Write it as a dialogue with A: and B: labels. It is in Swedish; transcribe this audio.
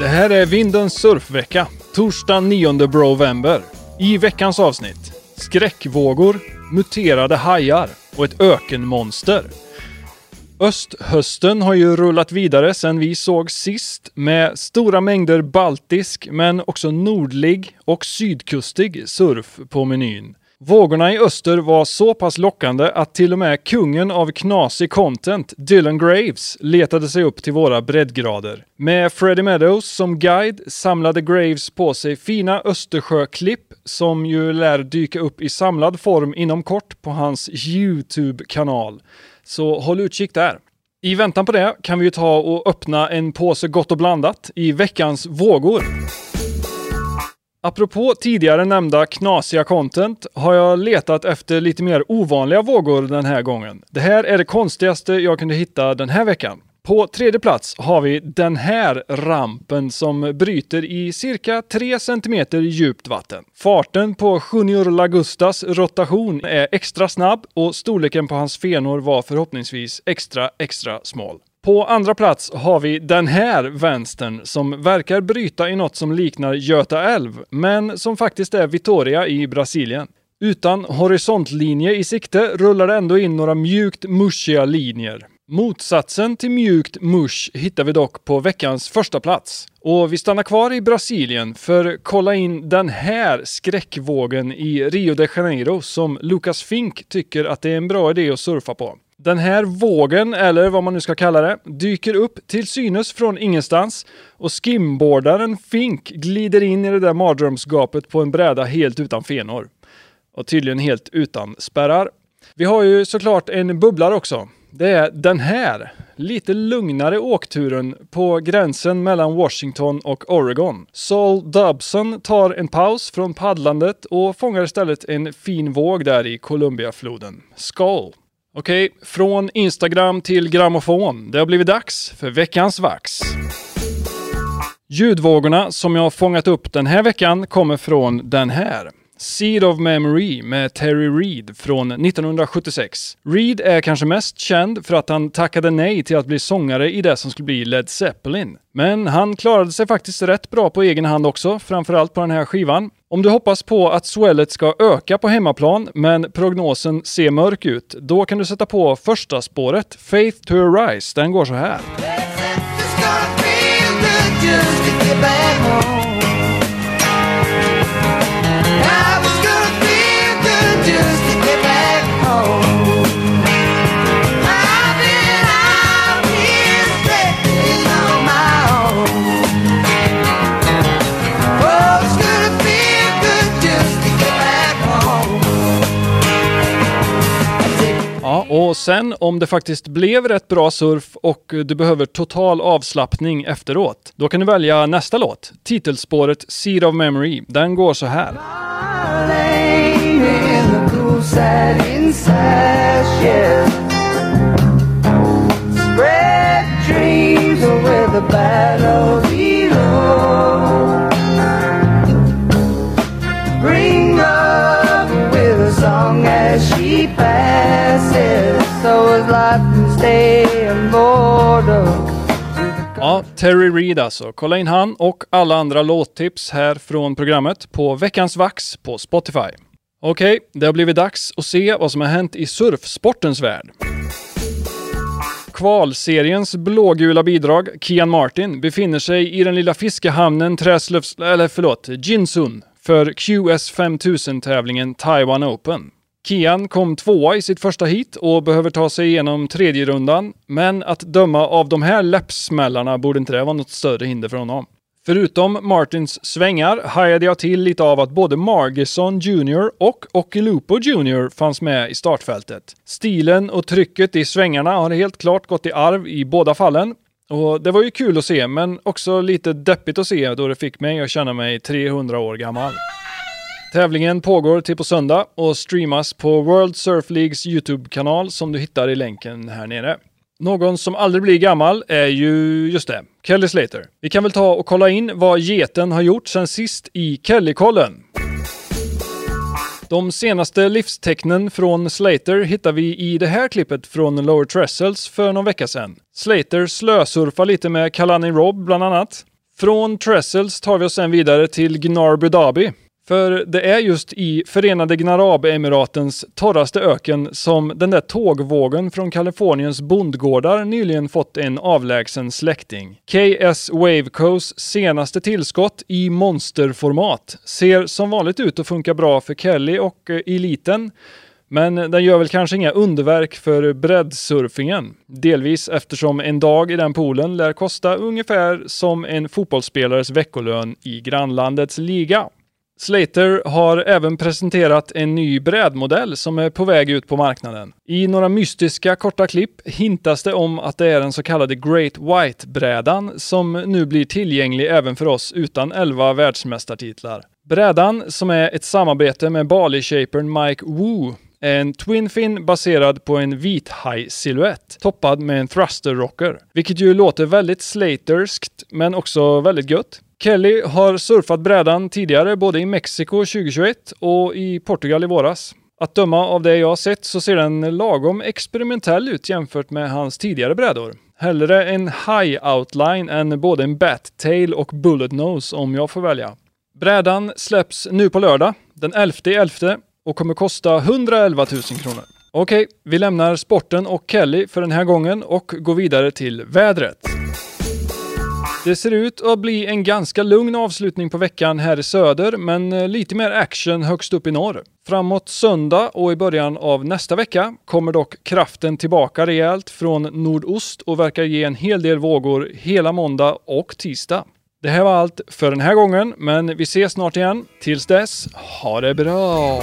A: Det här är Vindens surfvecka, torsdag 9 november. I veckans avsnitt, skräckvågor, muterade hajar och ett ökenmonster. Östhösten har ju rullat vidare sedan vi såg sist med stora mängder baltisk men också nordlig och sydkustig surf på menyn. Vågorna i öster var så pass lockande att till och med kungen av knasig content, Dylan Graves, letade sig upp till våra breddgrader. Med Freddie Meadows som guide samlade Graves på sig fina Östersjöklipp som ju lär dyka upp i samlad form inom kort på hans YouTube-kanal. Så håll utkik där. I väntan på det kan vi ju ta och öppna en påse Gott och blandat i veckans vågor. Apropå tidigare nämnda knasiga content har jag letat efter lite mer ovanliga vågor den här gången. Det här är det konstigaste jag kunde hitta den här veckan. På tredje plats har vi den här rampen som bryter i cirka 3 cm djupt vatten. Farten på Junior Lagustas rotation är extra snabb och storleken på hans fenor var förhoppningsvis extra, extra smal. På andra plats har vi den här vänstern som verkar bryta i något som liknar Göta älv, men som faktiskt är Vitoria i Brasilien. Utan horisontlinje i sikte rullar det ändå in några mjukt mushiga linjer. Motsatsen till mjukt mush hittar vi dock på veckans första plats. Och vi stannar kvar i Brasilien för kolla in den här skräckvågen i Rio de Janeiro som Lucas Fink tycker att det är en bra idé att surfa på. Den här vågen, eller vad man nu ska kalla det, dyker upp till synes från ingenstans och skimboardaren Fink glider in i det där mardrömsgapet på en bräda helt utan fenor. Och tydligen helt utan spärrar. Vi har ju såklart en bubblare också. Det är den här, lite lugnare åkturen på gränsen mellan Washington och Oregon. Saul Dobson tar en paus från paddlandet och fångar istället en fin våg där i Columbiafloden. Skull! Okej, från Instagram till grammofon. Det har blivit dags för veckans vax. Ljudvågorna som jag har fångat upp den här veckan kommer från den här. Seed of Memory med Terry Reid från 1976. Reid är kanske mest känd för att han tackade nej till att bli sångare i det som skulle bli Led Zeppelin. Men han klarade sig faktiskt rätt bra på egen hand också, framförallt på den här skivan. Om du hoppas på att swellet ska öka på hemmaplan, men prognosen ser mörk ut, då kan du sätta på första spåret, Faith to Arise. Den går så här. Och sen om det faktiskt blev rätt bra surf och du behöver total avslappning efteråt, då kan du välja nästa låt, titelspåret Seed of Memory. Den går så här.
B: Bring
A: Ja, Terry Reid alltså. Kolla in han och alla andra låttips här från programmet på Veckans Vax på Spotify. Okej, det har blivit dags att se vad som har hänt i surfsportens värld. Kvalseriens blågula bidrag, Kian Martin, befinner sig i den lilla fiskehamnen Träslövs... eller förlåt, Jinsun för QS 5000-tävlingen Taiwan Open. Kian kom tvåa i sitt första hit och behöver ta sig igenom tredje rundan. Men att döma av de här läppsmällarna borde inte det vara något större hinder för honom. Förutom Martins svängar hajade jag till lite av att både Margison Jr och Okilupo Jr fanns med i startfältet. Stilen och trycket i svängarna har helt klart gått i arv i båda fallen. Och det var ju kul att se, men också lite deppigt att se då det fick mig att känna mig 300 år gammal. Tävlingen pågår till på söndag och streamas på World Surf Leagues YouTube-kanal som du hittar i länken här nere. Någon som aldrig blir gammal är ju, just det, Kelly Slater. Vi kan väl ta och kolla in vad geten har gjort sen sist i Kellykollen. De senaste livstecknen från Slater hittar vi i det här klippet från Lower Trestles för någon vecka sedan. Slater slösurfar lite med Kalani Rob bland annat. Från Trestles tar vi oss sen vidare till Gnar Dhabi. För det är just i Förenade Gnarabemiratens torraste öken som den där tågvågen från Kaliforniens bondgårdar nyligen fått en avlägsen släkting. KS Waveco's senaste tillskott i monsterformat ser som vanligt ut att funka bra för Kelly och eh, eliten. Men den gör väl kanske inga underverk för breddsurfingen. Delvis eftersom en dag i den poolen lär kosta ungefär som en fotbollsspelares veckolön i grannlandets liga. Slater har även presenterat en ny brädmodell som är på väg ut på marknaden. I några mystiska korta klipp hintas det om att det är den så kallade Great White-brädan som nu blir tillgänglig även för oss utan 11 världsmästartitlar. Brädan, som är ett samarbete med Bali-shapern Mike Wu, är en twinfin baserad på en vithaj-silhuett toppad med en thruster rocker. Vilket ju låter väldigt slaterskt men också väldigt gött. Kelly har surfat brädan tidigare både i Mexiko 2021 och i Portugal i våras. Att döma av det jag har sett så ser den lagom experimentell ut jämfört med hans tidigare brädor. Hellre en high outline än både en bat-tail och bullet nose om jag får välja. Brädan släpps nu på lördag, den 11.11 och kommer kosta 111 000 kronor. Okej, vi lämnar sporten och Kelly för den här gången och går vidare till vädret. Det ser ut att bli en ganska lugn avslutning på veckan här i söder, men eh, lite mer action högst upp i norr. Framåt söndag och i början av nästa vecka kommer dock kraften tillbaka rejält från nordost och verkar ge en hel del vågor hela måndag och tisdag. Det här var allt för den här gången, men vi ses snart igen. Tills dess, ha det bra!